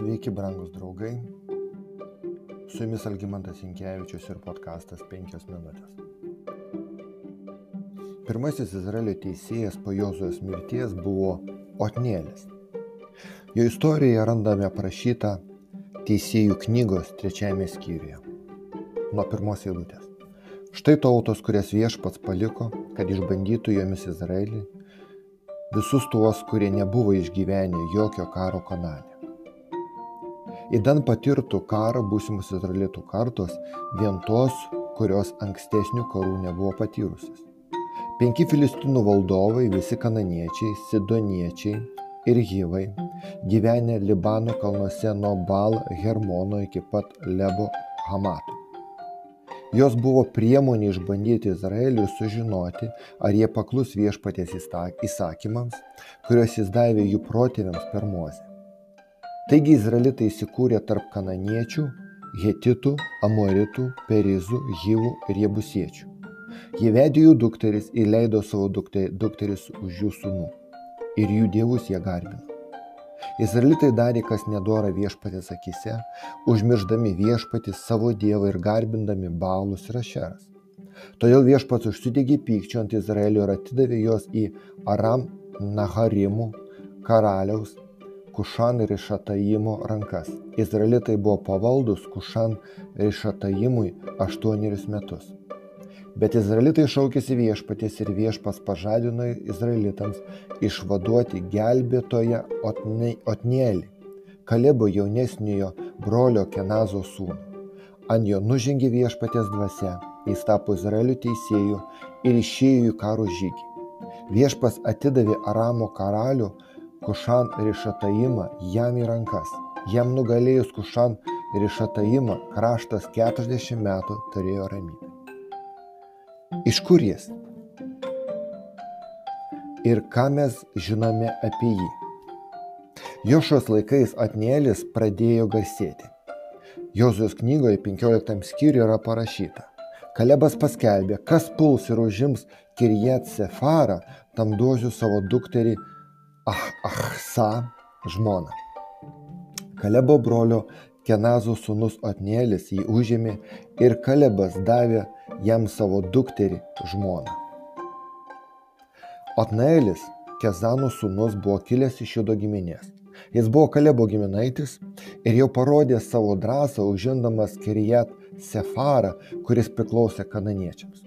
Sveiki, brangus draugai. Su jumis Algymantas Inkevičius ir podkastas 5 minutės. Pirmasis Izraelio teisėjas po Jozujos mirties buvo Otnielis. Jo istorijoje randame aprašytą teisėjų knygos trečiajame skyriuje. Nuo pirmos eilutės. Štai tautos, kurias viešpats paliko, kad išbandytų jomis Izraelį, visus tuos, kurie nebuvo išgyvenę jokio karo kanane Įdan patirtų karą būsimus izraelitų kartos, vien tos, kurios ankstesnių karų nebuvo patyrusios. Penki filistinų valdovai, visi kananiečiai, sidoniečiai ir gyvai, gyvenę Libano kalnuose nuo Bal Hermono iki pat Lebo Hamato. Jos buvo priemonė išbandyti Izraeliui sužinoti, ar jie paklus viešpaties įsakymams, kuriuos jis davė jų protėviams per Mozę. Taigi izraelitai įsikūrė tarp kananiečių, hetitų, amoritų, perizų, gyvų ir jebusiečių. Jie vedė jų dukteris ir leido savo dukteris už jų sūnų. Ir jų dievus jie garbino. Izraelitai darė, kas nedora viešpatės akise, užmirždami viešpatį savo dievą ir garbindami balus ir ašeras. Todėl viešpats užsidegė pykčio ant Izraelio ir atidavė juos į Aram Naharimų karaliaus Kušan ir Išataimo rankas. Izraelitai buvo pavaldus Kušan ir Išataimui aštuonerius metus. Bet izraelitai šaukėsi viešpatės ir viešpas pažadino izraelitams išvaduoti gelbėtoją Otnielį, Kalebo jaunesniojo brolio Kenazo sūnų. Ant jo nužengė viešpatės dvasia, jis tapo Izraelio teisėjų ir išėjo į karo žygį. Viešpas atidavė Aramo karalių Kušan Rišataimą jam į rankas. Jam nugalėjus Kušan Rišataimą kraštas 40 metų turėjo ramybę. Iš kur jis? Ir ką mes žinome apie jį? Jošos laikais Atnėlis pradėjo garsėti. Jozujos knygoje 15 skyriuje yra parašyta. Kalebas paskelbė, kas puls ir užims Kirjat Sefarą, tam duosiu savo dukterį ah, Ahsa žmoną. Kalebo brolio Kenazo sūnus Otnielis jį užėmė ir Kalebas davė jam savo dukterį žmoną. Otnielis, Kezano sūnus, buvo kilęs iš judo giminės. Jis buvo Kalebo giminaitis ir jau parodė savo drąsą užimdamas Kirijat Sefarą, kuris priklausė kananiečiams.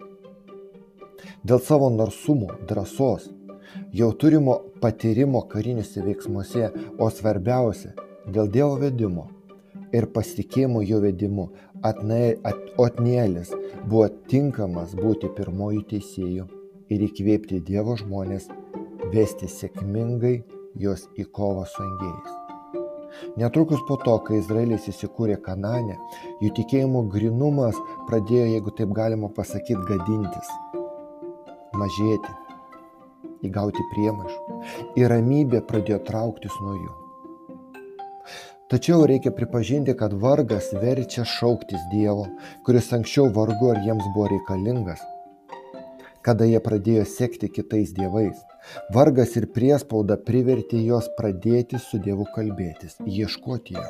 Dėl savo narsumo, drąsos jau turimo patyrimo kariniuose veiksmuose, o svarbiausia - dėl Dievo vedimo ir pasitikėjimo jo vedimu, Otnielis buvo tinkamas būti pirmoju teisėju ir įkvėpti Dievo žmonės vesti sėkmingai juos į kovą su angėjais. Netrukus po to, kai Izraelis įsikūrė Kanane, jų tikėjimo grinumas pradėjo, jeigu taip galima pasakyti, gadintis, mažėti įgauti priemaišų ir ramybė pradėjo trauktis nuo jų. Tačiau reikia pripažinti, kad vargas verčia šauktis Dievo, kuris anksčiau vargu ar jiems buvo reikalingas, kada jie pradėjo sekti kitais dievais. Vargas ir priespauda privertė juos pradėti su Dievu kalbėtis, ieškoti jo.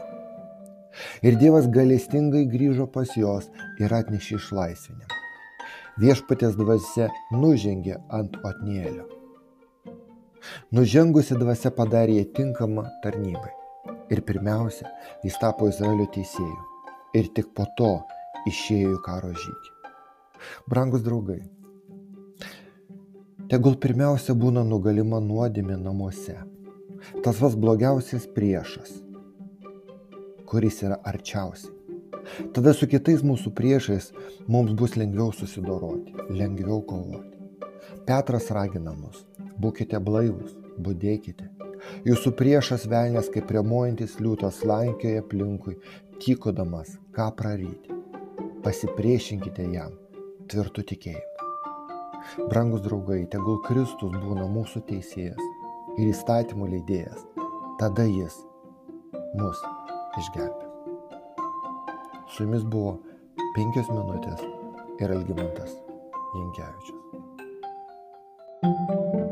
Ir Dievas galestingai grįžo pas juos ir atnešė išlaisvinimą. Viešpatės dvasia nužengė ant otnėlio. Nužengusi dvasia padarė ją tinkamą tarnybai. Ir pirmiausia, jis tapo Izraelio teisėjų. Ir tik po to išėjo į karo žygį. Brangus draugai, tegul pirmiausia būna nugalima nuodėmė namuose. Tas vas blogiausias priešas, kuris yra arčiausiai. Tada su kitais mūsų priešais mums bus lengviau susidoroti, lengviau kovoti. Petras ragina mus, būkite blaivus, būdėkite. Jūsų priešas velnės kaip remuojantis liūtas lankioja aplinkui, tykodamas, ką praryti. Pasipriešinkite jam tvirtų tikėjimu. Brangus draugai, tegul Kristus būna mūsų teisėjas ir įstatymų leidėjas, tada jis mus išgelbės. Su jumis buvo penkios minutės ir Algymantas Jankievičius. thank you